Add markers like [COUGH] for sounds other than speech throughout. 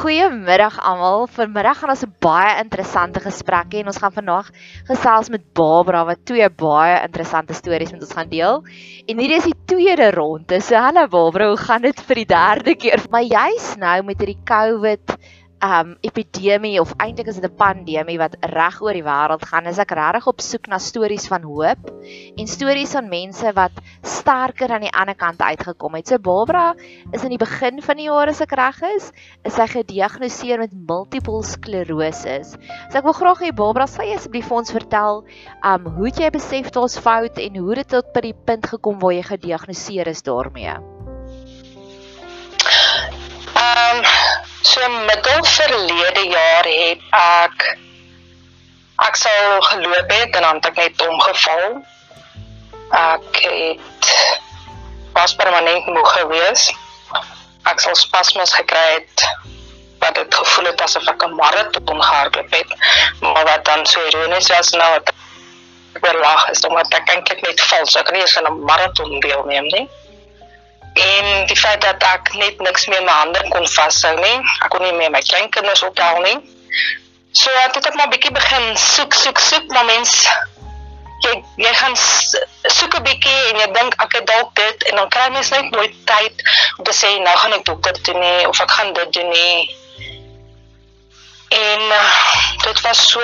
Goeiemiddag almal. Vanmiddag gaan ons 'n baie interessante gesprek hê en ons gaan vandag gesels met Barbara wat twee baie interessante stories met ons gaan deel. En hierdie is die tweede ronde. So hallo Barbara, hoe gaan dit vir die derde keer? Maar jy's nou met hierdie COVID um epidemie of eintlik is dit 'n pandemie wat reg oor die wêreld gaan. Is ek regtig op soek na stories van hoop en stories van mense wat sterker aan die ander kant uitgekom het. So Barbara is in die begin van die jaar as ek reg is, is sy gediagnoseer met multiple sklerose. So ek wil graag hê Barbara sê asseblief vir ons vertel um hoe het jy besef daar's fout en hoe het dit tot by die punt gekom waar jy gediagnoseer is daarmee? Um So middel verlede jaar het ek ek sou geloop het en dan het ek net omgeval. Ek het was permanent moeg gewees. Ek sou spasmes gekry het wat dit gevoel het asof ek 'n marathon gehardloop het. Maar wat dan so ironies was nou wat ek verlag is omdat ek eintlik net val. So ek kan nie eens aan 'n marathon deelneem nie en die feit dat ek net niks meer my hande kon vashou nie. Ek kon nie meer my kleinkinders ophou nie. So het ek maar bietjie begin soek, soek, soek, maar mens jy jy gaan soek 'n bietjie en jy dink ek het dalk dit en dan kry mens net nooit tyd om te sê nou gaan ek dokter toe nie of ek gaan dit doen nie. En uh, dit was so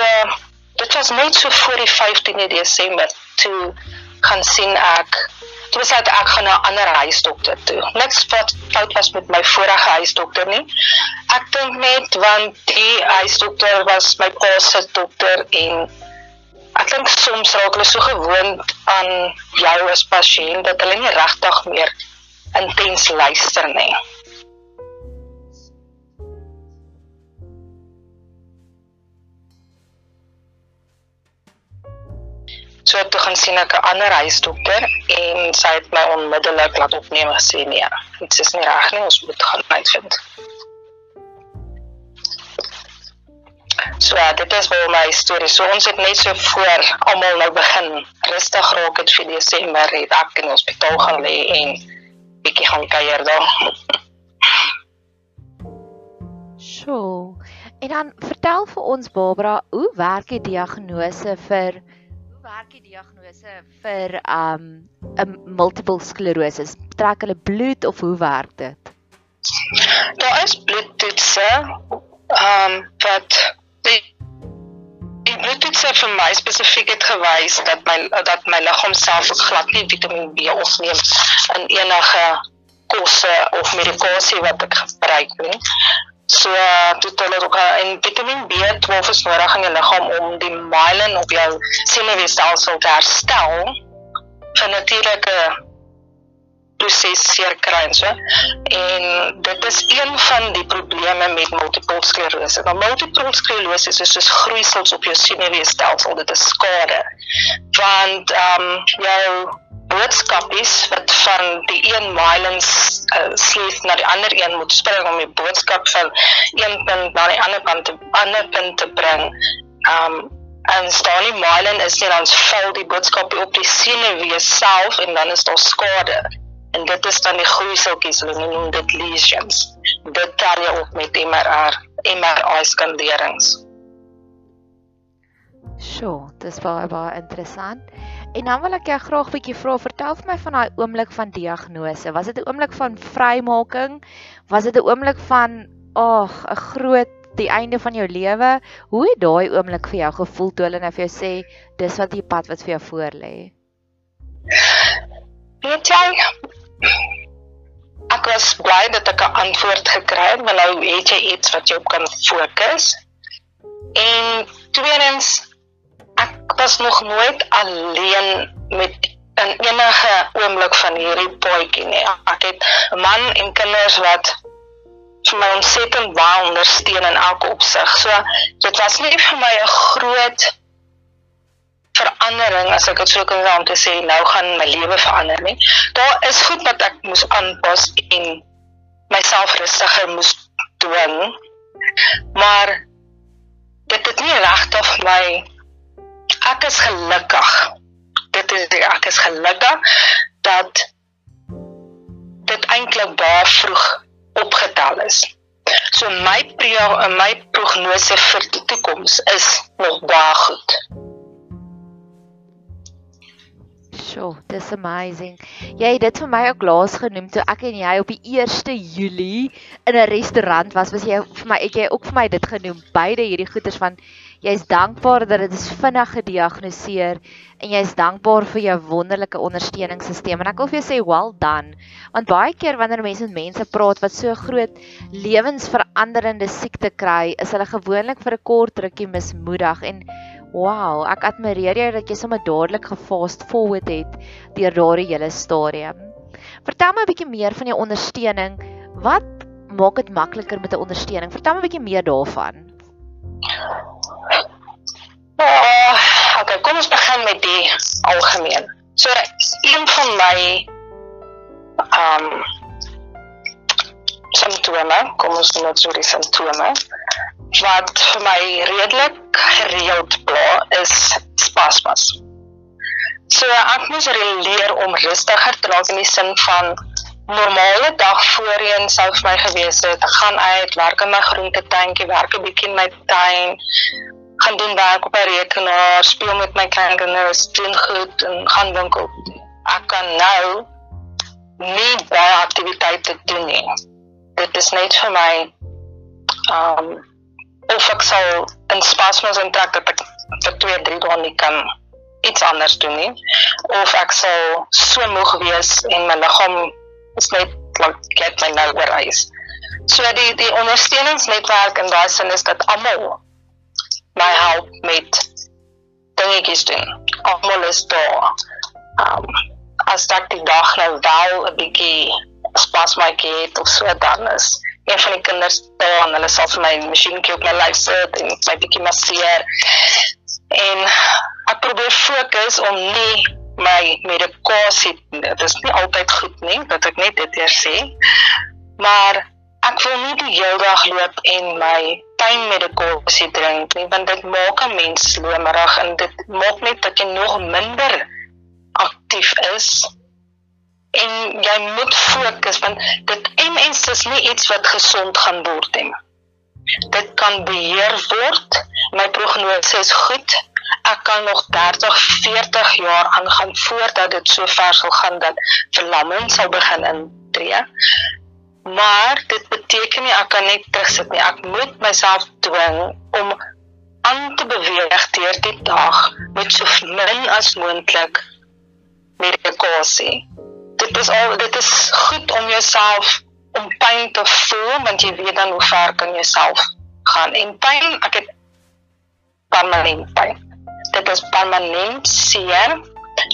dit was net so voor die 15de Desember toe gaan sien ek toe besluit ek gaan na 'n ander huisdokter toe. Niks wat fout was met my vorige huisdokter nie. Ek dink net want die huisdokter was my pa se dokter en ek dink soms raak hulle so gewoond aan jou as pasiënt dat hulle nie regtig meer intens luister nie. So toe gaan sien ek 'n ander huisdokter en sy het my onmiddellik laat opneem en sê nee, dit is nie reg nie, ons moet gaan uitvind. So ja, dit is wel my storie. So ons het net so voor almal nou begin rustig raak het vir Desember het ek in die hospitaal gaan lê en bietjie gaan kuier daar. Sjoe. En dan vertel vir ons Barbara, hoe werk die diagnose vir werk die diagnose vir um 'n multiple sklerose? Trek hulle bloed of hoe werk dit? Daar is bloedtoetse. Um wat die die bloedtoetse vir my spesifiek het gewys dat my dat my liggaam self glad nie Vitamiin B opneem in enige kosse of medikasie wat ek gebruik nie. So toe hulle ook in Vitamiin B12 is nodig in jou liggaam om die myelin op jou senuweestelsel te herstel vir natuurlike proses seer kry en so. En dit is een van die probleme met multiple sklerose. Nou multiple sklerose is soos groeisels op jou senuweestelsel, dit is skade. Want ehm um, jou boodskapies wat van die een mylens uh, eh, sleef na die ander een moet spring om die boodskap van een punt na die ander kant te ander punt te bring. Um en die mylen is nie dan val die boodskap op die senuwee self en dan is daar skade. En dit is dan die groeiseltjies, hulle noem dit lesions. Dit tel jy op met MRI, MRI skanderings. Sjoe, dis baie baie interessant. En dan wil ek jou graag 'n bietjie vra, vertel vir my van daai oomblik van diagnose. Was dit 'n oomblik van vrymaking? Was dit 'n oomblik van ag, 'n groot die einde van jou lewe? Hoe het daai oomblik vir jou gevoel toe hulle nou vir jou sê dis wat die pad wat vir jou voorlê? Weet jy? Ek was bly dat ek 'n antwoord gekry het, want nou het jy iets wat jy op kan fokus. En tweedens was nog nooit alleen met in enige oomblik van hierdie paadjie nie. Ek het 'n man en kinders wat vir my ontsettend baie ondersteun in elke opsig. So dit was nie vir my 'n groot verandering as ek dit sou kan sê om te sê nou gaan my lewe verander nie. Daar is goed wat ek moes aanpas en myself rustiger moes dwing. Maar dit het nie regtig my ek is gelukkig. Dit is ek is gelukkig dat dit eintlik baie vroeg opgetel is. So my ja, my prognose vir die toekoms is nog baie goed. Sjoe, dis amazing. Jy het dit vir my ook laas genoem toe ek en jy op die 1 Julie in 'n restaurant was. Was jy vir my het jy ook vir my dit genoem? Beide hierdie goeters van jy's dankbaar dat dit is vinnig gediagnoseer en jy's dankbaar vir jou wonderlike ondersteuningssisteem. En ek wil vir jou sê well done. Want baie keer wanneer mense met mense praat wat so groot lewensveranderende siekte kry, is hulle gewoonlik vir 'n kort rukkie mismoedig en Wow, ek admireer jou dat jy sommer dadelik gefast forward het deur daardie hele stadium. Vertel my 'n bietjie meer van jou ondersteuning. Wat maak dit makliker met 'n ondersteuning? Vertel my 'n bietjie meer daarvan. Uh, okay, kom ons begin met die algemeen. So een van my ehm um, simptome, kom ons noem dit so die simptome wat vir my redelik gereeld pla is spasmas. So ek moes leer om rustiger te raak in die sin van normale dag voorheen sou vir my gewees het ek gaan uit, werk in my groentetuintjie, werk 'n bietjie in my tuin, gaan doen werk op 'n rekenaar, speel met my kleinkinders, doen goed en gaan winkel. Ek kan nou nie baie aktiwiteite doen nie. Dit is net vir my um of ek sal in spasmes intrek dat ek vir 2, 3 dae nie kan iets anders doen nie of ek sal so moeg wees en my liggaam is net like get my nou oorreis. So die die ondersteuningsnetwerk in daai sin is dat almal my help met dingetjies doen. Almal is daar. Um as ek die dag nou wel 'n bietjie spasmaatjie het of so dan is een van die kinders daar en hulle sal vir my masjienkie op my lyf sit en my bietjie masseer. En ek probeer fokus om nie my medikasie dit is nie altyd goed nie dat ek net dit hier sê. Maar ek wil nie die hele dag loop en my pynmedikasie drink nie want dit maak 'n mens slomerig en dit maak net dat jy nog minder aktief is en jy moet fokus want dit MS is nie iets wat gesond gaan word nie. Dit kan beheer word. My prognose is goed. Ek kan nog 30, 40 jaar aangaan voordat dit so ver sal gaan dat verlamming sal begin intree. Maar dit beteken nie ek kan net terugsit nie. Ek moet myself dwing om aan te beweeg deur die dag met so min as moontlik medikasie dit is al dit is goed om jouself om pyn te voel want jy weet dan hoe ver kan jy self gaan en pyn ek het permanent pyn dit is permanent seer.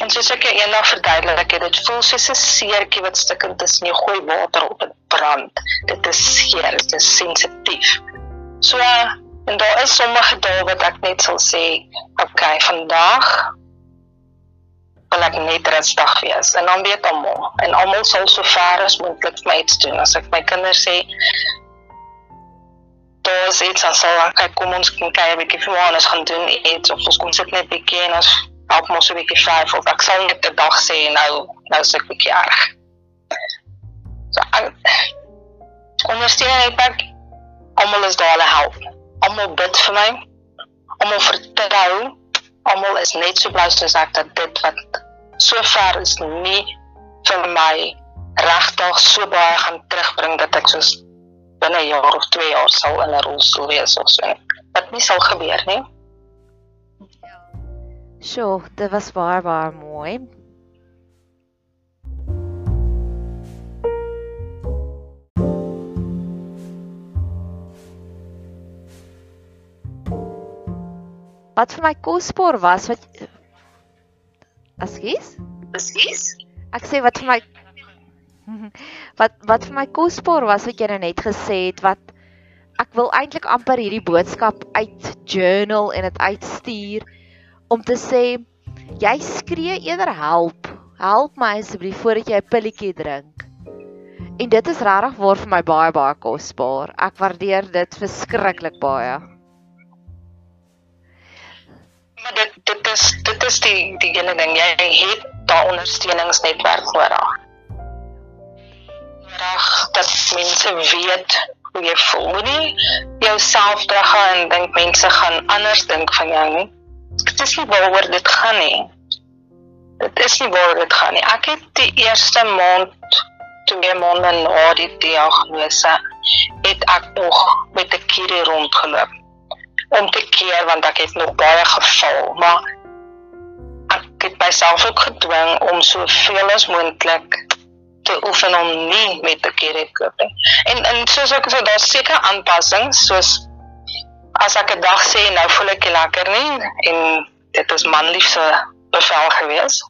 En soos ek eendag verduidelik het dit voel soos 'n seertjie wat stikkend is en jy gooi water op dit brand. Dit is seer dit is sensitief. So en daar is sommige dae wat ek net sal sê okay vandag wil ek net rustig wees. En dan weet almal. En almal sal so ver as moontlik my iets doen. As ek my kinders sê dis iets as al kyk kom ons kan kyk 'n bietjie vir ons gaan doen iets of ons kom sit net 'n bietjie en ons help mos 'n bietjie vryf of ek sal net 'n dag sê nou nou is ek bietjie erg so ondersteun ek almal is daar help almal bid vir my almal vertrou almal is net so bly soos ek dat dit wat sover is nie vir my regtig so baie gaan terugbring dat ek soos binne 'n jaar of 2 jaar sal in 'n rolstoel wees of so. Dit nie sal gebeur nie. Ja. Sjoe, dit was baie baie mooi. Wat vir my kosbaar was wat Askies? Askies? Ek sê wat vir my [LAUGHS] wat wat vir my kosbaar was wat jy nou net gesê het wat ek wil eintlik amper hierdie boodskap uit journal en dit uitstuur om te sê jy skree eerder help. Help my asseblief voordat jy 'n pilletjie drink. En dit is regtig waar vir my baie baie kosbaar ek waardeer dit verskriklik baie. Maar dit dit is dit is die die ding. Jy het daai ondersteuningsnetwerk nodig. Nodig dat mense weet hoe jy voel. Moenie jouself teruggaan en dink mense gaan anders dink van jou nie. Dit is nie waaroor dit gaan nie. Dit is nie waaroor dit gaan nie. Ek het die eerste maand twee maande na die diagnose het ek nog met 'n kierie rondgeloop om te keer want ek het nog baie geval, maar ek het myself ook gedwing om soveel as moontlik te oefen om nie met te koop nie. En en soos ek sê daar seker aanpassings soos as ek 'n dag sê nou voel ek lekker nie en dit is manlief se bevel gewees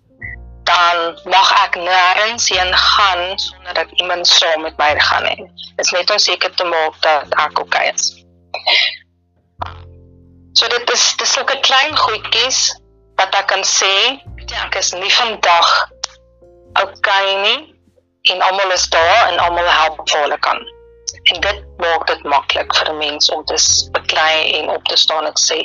dan mag ek nêrens heen gaan sonder dat iemand saam met my gaan nie. Dit is net om seker te maak dat ek oké okay is. So dit is dis sulke klein goedjies wat ek kan sê, ek is nie vandag okay nie en almal is daar en almal help waar hulle kan. En dit maak dit maklik vir 'n mens om te beklei en op te staan en sê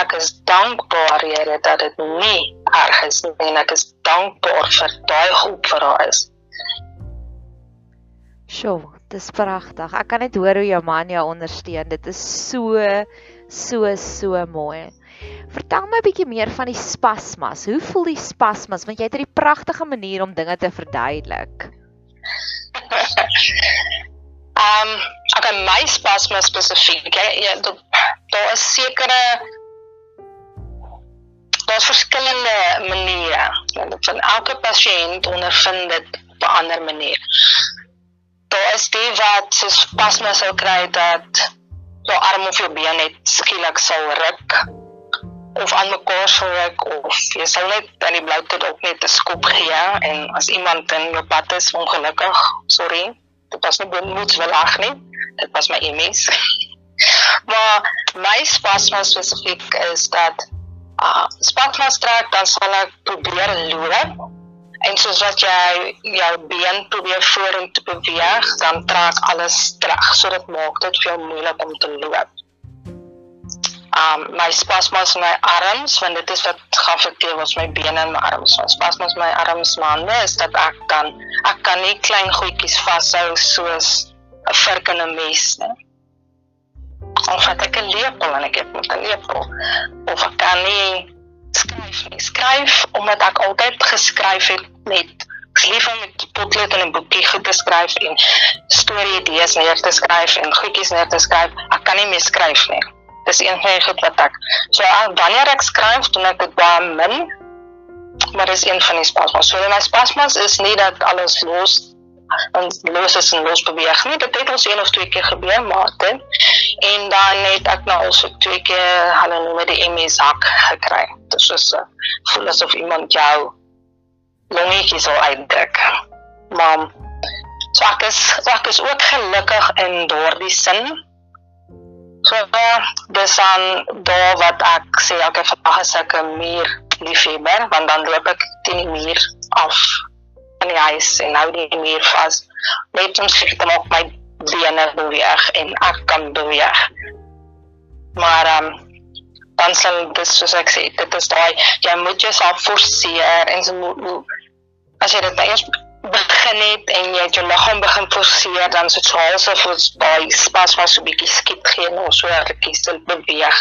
ek is dankbaar Here dat dit nie erg is nie en ek is dankbaar vir daai hulp wat daar is. Sjoe, dis pragtig. Ek kan net hoor hoe jou man jou ondersteun. Dit is so so so mooi. Vertel my 'n bietjie meer van die spasmas. Hoe voel die spasmas? Want jy het 'n pragtige manier om dinge te verduidelik. Ehm, um, ek het my spasmas spesifiek. Ja, daar is sekere daar's verskillende maniere. Van elke pasiënt ondervind dit op 'n ander manier. Daar is die wat so spasmas sal kry dat jou arm of jou been net skielik sal ruk of aan mekaar ruk of jy sal net aan die bloute dalk net 'n skop gee en as iemand in jou pad is ongelukkig, sorry, dit was nie bemoedswillig nie. Dit was my MS. [LAUGHS] maar my spasmas spesifiek is dat uh spasmas trek dan sal ek probeer loop En soos wat jy jou been probeer vorentoe beweeg, dan trek alles terug. So dit maak dit vir jou moeilik om te loop. Um my spasmas in my arms, want dit is wat geaffekteer was my bene en my arms. My spasmas my arms maande is dat ek dan ek kan nie klein goedjies vashou soos 'n vurk in 'n mes nie. Of ek 'n lepel en ek het met 'n lepel. Of ek kan nie skryf nie. Skryf omdat ek altyd geskryf het met lief om met potlood en 'n boekie goed te skryf en storie idees neer te skryf en goedjies neer te skryf. Ek kan nie meer skryf nie. Dis een van die goed wat ek so wanneer ek skryf, doen ek dit baie min. Maar dis een van die spasmas. So my spasmas is nie dat alles los en los is en los beweeg nie. Dit het ons een of twee keer gebeur, maar dit en dan het ek nou al so twee keer hulle noem dit die MS hak gekry. Dit is so voel asof iemand jou longetjies al uitdruk. Maar so ek is so ek is ook gelukkig in daardie sin. So dis aan daar wat ek sê het vandag as ek 'n muur liefhebber want dan loop ek teen die muur af in die huis en hou die muur vas. Net om seker te maak my bene beweeg en ek kan beweeg. Maar ehm um, dan sal dit soos ek sê, dit is daai jy moet jouself forceer en so moet as jy dit nou eers begin het en jy jou liggaam begin forceer dan so Charles of ons daai spas was so bietjie skiep gee en so rukkie stil beweeg.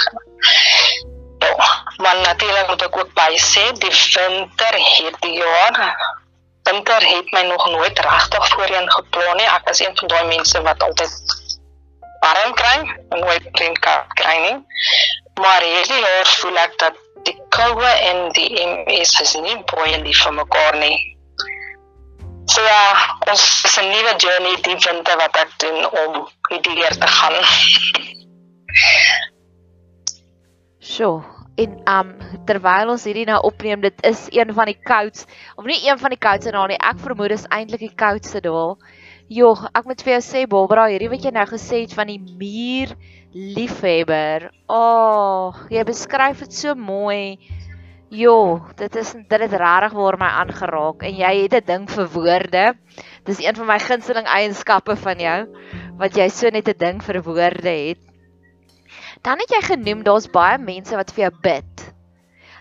Ja, maar natuurlik moet ek ook by sê die winter hierdie jaar winter het my nog nooit regtig voorheen geplan nie. Ek is een van daai mense wat altyd warm kry en nooit drinkkoue kry nie. Maar hierdie jaar voel ek dat die koue en die MS is nie lief vir mekaar nie. So ja, ons is 'n nuwe journey die winter wat ek doen om hierdie leer te gaan. Sjoe, en um terwyl ons hierdie nou opneem, dit is een van die kouds, of nie een van die koudste dae nie. Ek vermoed dis eintlik die koudste dae. Jogg, ek moet vir jou sê Barbara, hierdie wat jy nou gesê het van die muur liefhebber. O, oh, jy beskryf dit so mooi. Jo, dit is dit het regtig waar my aangeraak en jy het 'n ding vir woorde. Dis een van my gunsteling eienskappe van jou wat jy so net 'n ding vir woorde het. Dan het jy genoem daar's baie mense wat vir jou bid.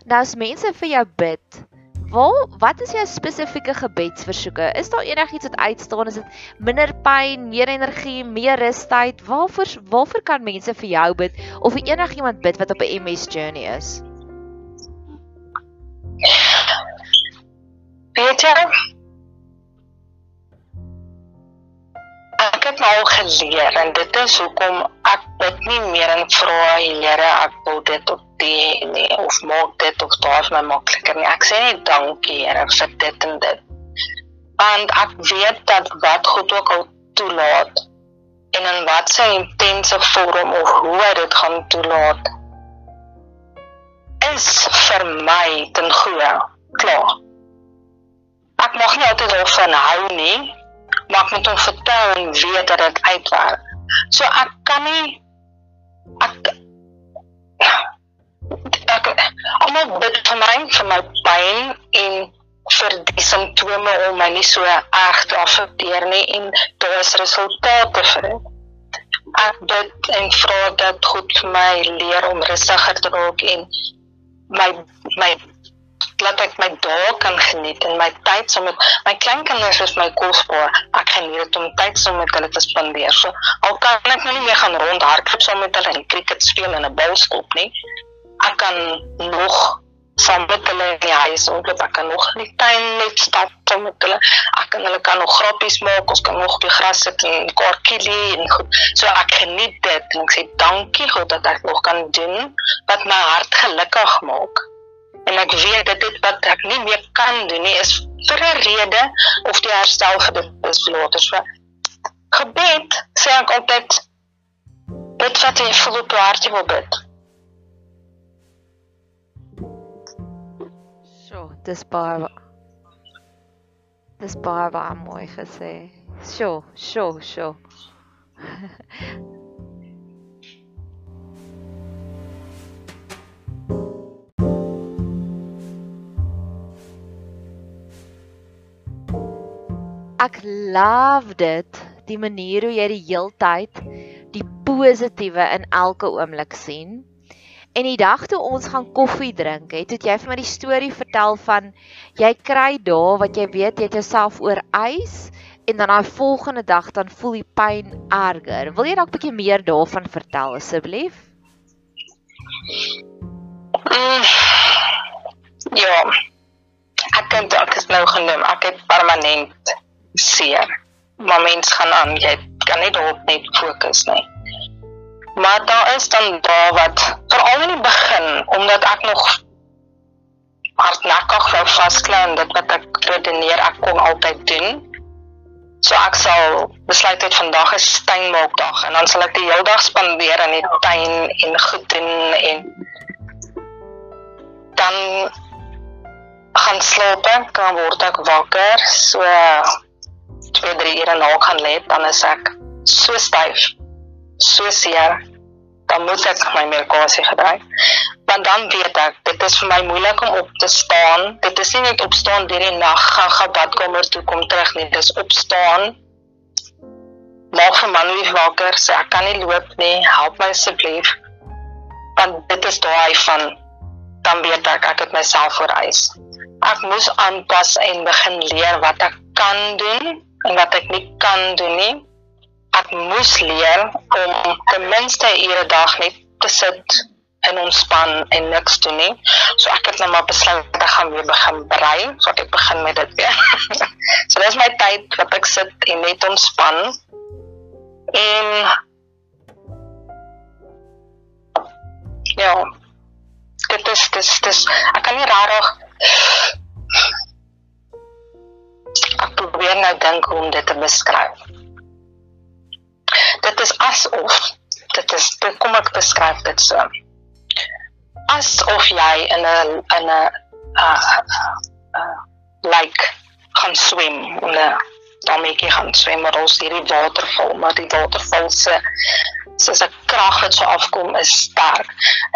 Nou as mense vir jou bid, Waar wat is jou spesifieke gebedsversoeke? Is daar enigiets wat uitstaan? Is dit minder pyn, meer energie, meer rustyd? Waarvoor waarvoor kan mense vir jou bid of vir enigiemand bid wat op 'n MS journey is? Jy? Ek het nou geleer en dit is hoekom ek bid nie meer en vra Here ek wil dit op die nie of maak dit of daar vir my makliker nie. Ek sê net dankie Here vir dit en dit. Want ek weet dat wat God ook al toelaat en in wat sy intense vorm of hoe hy dit gaan toelaat is vir my ten goeie. Klaar. Ek mag nie altyd daarvan hou nie, maar ek moet hom vertel en weet dat dit uitwerk. So ek kan nie ek ek almal bid vir my vir my pyn en vir die simptome om my nie so erg te affekteer nie en daar is resultate vir dit. Ek bid en vra dat God my leer om rustiger te raak en my my laat ek my dae kan geniet en my tyd saam met my kleinkinders is my kosbaar. Ek geniet dit om tyd saam met hulle te spandeer. So al kan ek nou nie meer gaan rondhardloop saam met hulle en cricket speel in 'n ballskop nie. Ek kan nog saam met hulle in die huis ontloop. Ek kan nog in die tuin net stap saam met hulle. Ek kan hulle kan nog grappies maak. Ons kan nog op die gras sit en mekaar kielie en goed. So ek geniet dit en ek sê dankie God dat ek nog kan doen wat my hart gelukkig maak en ek weet dit dit wat ek nie meer kan doen nie is vir 'n rede of die herstel dit is later so gebed sê ek altyd dit wat jy voel op jou hart wil bid dis baie dis baie baie mooi gesê so so so Ek love dit die manier hoe jy die heeltyd die positiewe in elke oomblik sien. En die dag toe ons gaan koffie drink, het jy vir my die storie vertel van jy kry dae wat jy weet jy het jouself oorwys en dan daai volgende dag dan voel die pyn erger. Wil jy dalk 'n bietjie meer daarvan vertel asseblief? Mm, ja. Ek kan dit ek is nou genoem. Ek het permanent seer. Maar mens gaan aan, jy kan nie daarop net fokus nie. Maar daar is dan daar wat veral in die begin omdat ek nog hardnekkig wou vasklou en dit wat ek redeneer ek kon altyd doen. So ek sal besluit het vandag is tuinmaakdag en dan sal ek die hele dag spandeer in die tuin en goed doen en dan gaan slaap ek, dan word ek wakker. So 2, 3 ure na gaan lê, dan is ek so styf, so seer. Dan moet ek my medikasie gebruik. Want dan weet ek, dit is vir my moeilik om op te staan. Dit is nie net opstaan deur die nag gaan gaan badkamer toe kom terug nie, dis opstaan. Maak vir man weer wakker, sê ek kan nie loop nie, help my asseblief. Want dit is daai van dan weet ek ek het myself vereis. Ek moes aanpas en begin leer wat ek kan doen en wat ek nie kan doen nie. Ek moes leer om ten minste 'n ure dag net te sit en ontspan en niks doen nie. So ek het nou maar besluit ek gaan weer begin brei, so ek begin met dit weer. [LAUGHS] so dis my tyd wat ek sit en net ontspan. En ja, dit is dis dis ek kan nie rarig ek probeer nou dink hoe om dit te beskryf. Dit is asof dit is dit kom ek beskryf dit so. Asof jy in 'n in 'n like gaan swem en dan maak jy gaan swem maar ons hierdie waterval maar die waterval se soos 'n krag wat so afkom is sterk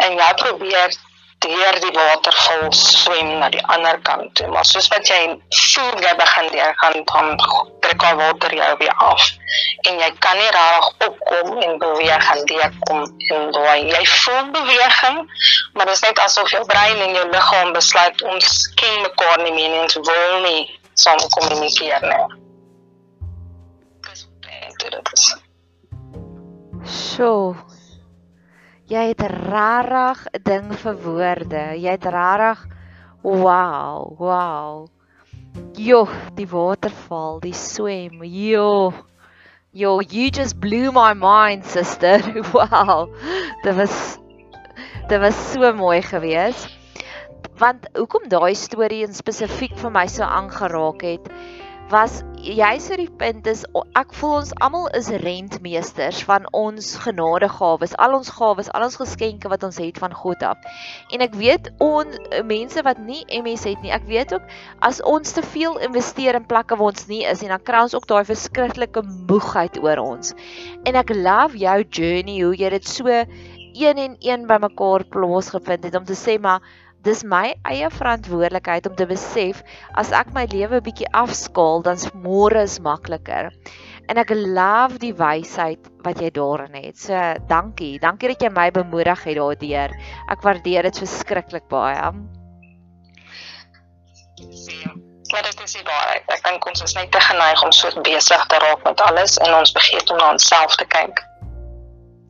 en jy probeer deur die waterval swem na die ander kant toe. Maar soos wat jy voel jy begin deur gaan dan trek al water jou weer af. En jy kan nie reg opkom en beweeg en deur kom en daai jy voel beweging, Maar dit is net asof jou brein en jou liggaam besluit ons ken mekaar nie meer en ons wil nie saam kommunikeer nie. Dis dit is. Sjoe. Jy het rarig 'n ding vir woorde. Jy het rarig wow, wow. Jo, die waterval, die swem. Jo. Jo, you just blew my mind, sister. [LAUGHS] Wow. Dit was dit was so mooi geweest. Want hoekom daai storie in spesifiek vir my so aangeraak het, was jy sê die punt is ek voel ons almal is rentmeesters van ons genadegawes, al ons gawes, al ons geskenke wat ons het van God af. En ek weet on mense wat nie MS het nie, ek weet ook as ons te veel investeer in plekke waar ons nie is en dan kry ons ook daai verskriklike moegheid oor ons. En ek love jou journey hoe jy dit so een en een bymekaar plaas gevind het om te sê maar dis my eie verantwoordelikheid om te besef as ek my lewe bietjie afskaal dan's môre is makliker. En ek love die wysheid wat jy daarin het. So dankie. Dankie dat jy my bemoedig het daardeur. Ek waardeer dit verskriklik baie. Maar dit is waar. Ek dink ons is net te geneig om so besig te raak met alles en ons vergeet om na onsself te kyk.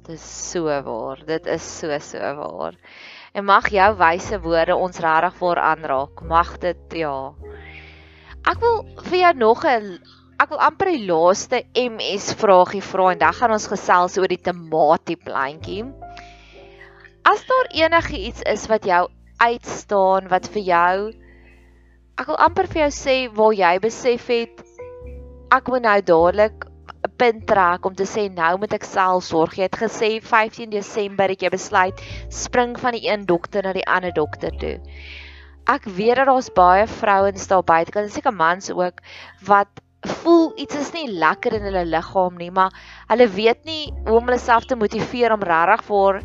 Dis so waar. Dit is so so waar en mag jou wyse woorde ons regtig voor aanraak. Mag dit ja. Ek wil vir jou nog 'n ek wil amper die laaste MS vragie vra en dan gaan ons gesels oor die tamatie plantjie. As daar enigiets is wat jou uitstaan wat vir jou ek wil amper vir jou sê waar jy besef het ek moet nou dadelik punt trek om te sê nou moet ek self sorg. Jy het gesê 15 Desember het jy besluit spring van die een dokter na die ander dokter toe. Ek weet dat daar's baie vrouens daar buite, kan seker mans ook wat voel iets is nie lekker in hulle liggaam nie, maar hulle weet nie hoe om hulle self te motiveer om regtig vir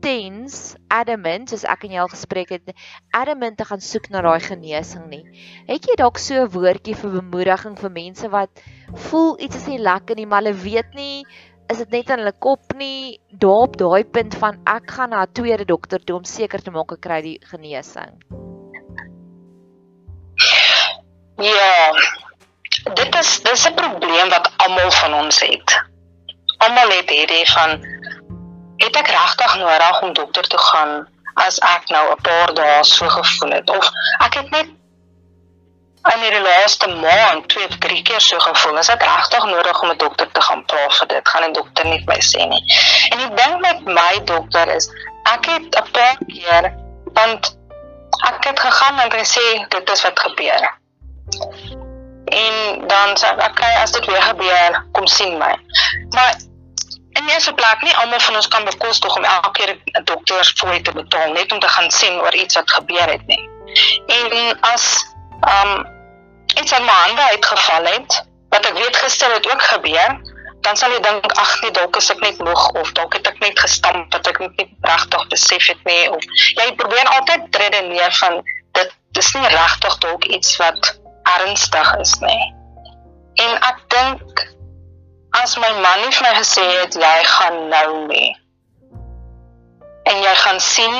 intens adamant soos ek en jy al gespreek het adamant te gaan soek na daai genesing nie. Het jy dalk so 'n woordjie vir bemoediging vir mense wat voel iets is nie lekker nie, maar hulle weet nie is dit net in hulle kop nie daar op daai punt van ek gaan na 'n tweede dokter toe om seker te maak ek kry die genesing. Ja. Dit is dis 'n probleem wat almal van ons het. Almal het hierdie van het ek regtig nodig om dokter toe gaan as ek nou 'n paar dae so gevoel het? Of ek het net in die laaste maand twee of drie keer so gevoel. Is dit regtig nodig om 'n dokter te gaan praat vir dit? Gaan 'n dokter nie my sê nie. En die ding met my dokter is ek het 'n paar keer want ek het gegaan en gesê dit is wat gebeur. En dan sê ek okay as dit weer gebeur kom sien my. Maar in eerste plek nie almal van ons kan bekostig om elke keer 'n dokter fooi te betaal net om te gaan sien oor iets wat gebeur het nie. En as um iets aan my hande uitgeval het, wat ek weet gister het ook gebeur, dan sal jy dink ag nee, dalk is ek net moeg of dalk het ek net gestamp wat ek nie regtig besef het nie of jy probeer altyd redeneer van dit dis nie regtig dalk iets wat ernstig is nie. En ek dink as my man nie vir my gesê het jy gaan nou nie. En jy gaan sien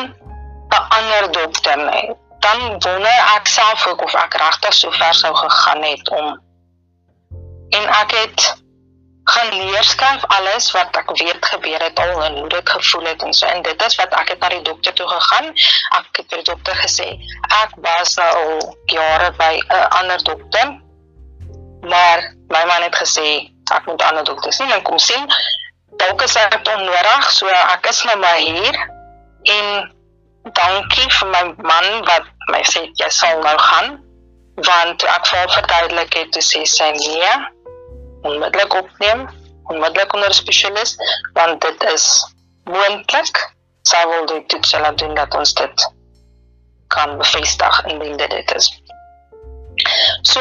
'n ander dokter nie dan wonder ek self ook of ek regtig so ver sou gegaan het om en ek het gaan leer skryf alles wat ek weet gebeur het al en hoe dit gevoel het en so. En dit is wat ek het na die dokter toe gegaan. Ek het vir die dokter gesê ek was al jare by 'n ander dokter maar my man het gesê ek moet ander dokters sien en kom sien. Dalk is dit onnodig, so ek is nou maar hier en dankie vir my man wat my sê jy sal nou gaan want ek wou verduidelik het te sê sy nee onmiddellik opneem onmiddellik onder spesialis want dit is moontlik sy wil dit toets laat doen dat ons dit kan bevestig indien dit is so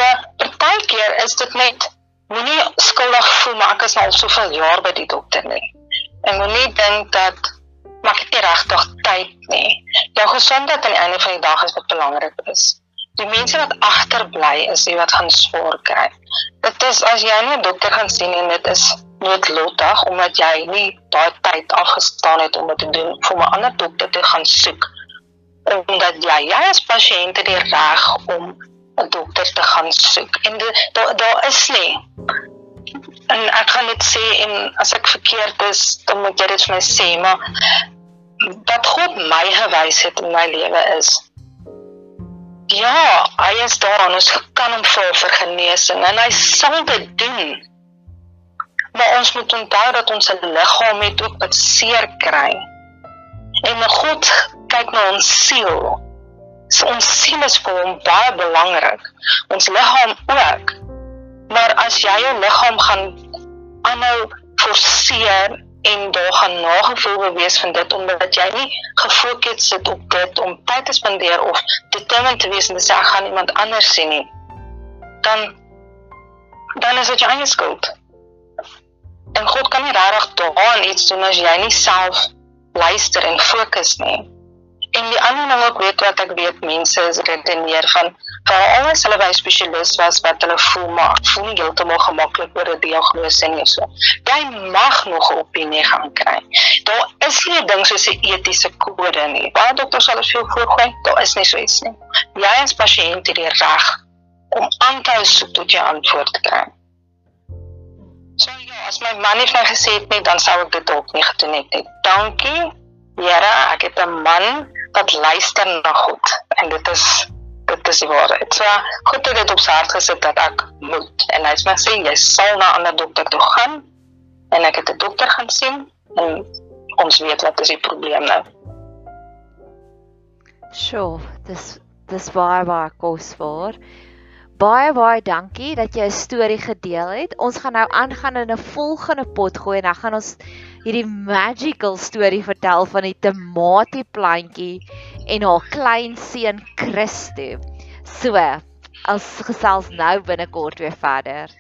partykeer is dit net moenie skuldig voel maar ek is al soveel jaar by die dokter nie. En moenie dink dat maak ek regtig tyd nie. Jou gesondheid aan die einde van die dag is wat belangrik is. Die mense wat agterbly is die wat gaan swaar kry. Dit is as jy nie 'n dokter gaan sien en dit is noodlottig omdat jy nie daai tyd afgestaan het om dit te doen vir 'n ander dokter te gaan soek omdat jy jy as pasiënt die reg om 'n dokter te gaan soek. En daar daar is nie en ek gaan dit sê en as ek verkeerd is, dan moet jy dit vir my sê, maar wat God my gewys het in my lewe is ja, hy is daar en ons kan hom vra vir genesing en hy sal dit doen. Maar ons moet onthou dat ons liggaam het ook wat seer kry. En God kyk na ons siel. So ons siel is vir hom baie belangrik. Ons liggaam ook. Maar as jy jou liggaam gaan aanhou forceer en daar gaan nagevoel bewees van dit omdat jy nie gefokus sit op dit om tyd te spandeer of determined te wees en te sê ek gaan iemand anders sien nie dan dan is dit jou eie skuld en God kan nie regtig daaraan iets doen as jy nie self luister en fokus nie En die ander ding ook weet wat ek weet mense is redeneer van vir alles hulle by spesialis was wat hulle voel maar voel nie heeltemal gemaklik oor 'n diagnose nie so. Jy mag nog 'n opinie gaan kry. Daar is nie 'n ding soos 'n etiese kode nie. Baie dokters sal dit veel voorgooi. Daar is nie so iets nie. Jy as pasiënt het die reg om aan te hou soek tot jy antwoord kry. So ja, as my man nie vir my gesê het nie, dan sou ek dit dalk nie gedoen het nie. Dankie. Here, ek het 'n man wat luister na God en dit is dit is die waarheid. So God het dit op sy hart gesit dat ek moet en hy sê sê jy sal na 'n ander dokter toe gaan en ek het 'n dokter gaan sien en ons weet wat is die probleem nou. Sjoe, dis dis baie baie kosbaar. Baie baie dankie dat jy 'n storie gedeel het. Ons gaan nou aangaan in 'n volgende pot gooi en dan gaan ons hierdie magical storie vertel van die tomatieplantjie en haar klein seun Christo. So, as gesels nou binnekort weer verder.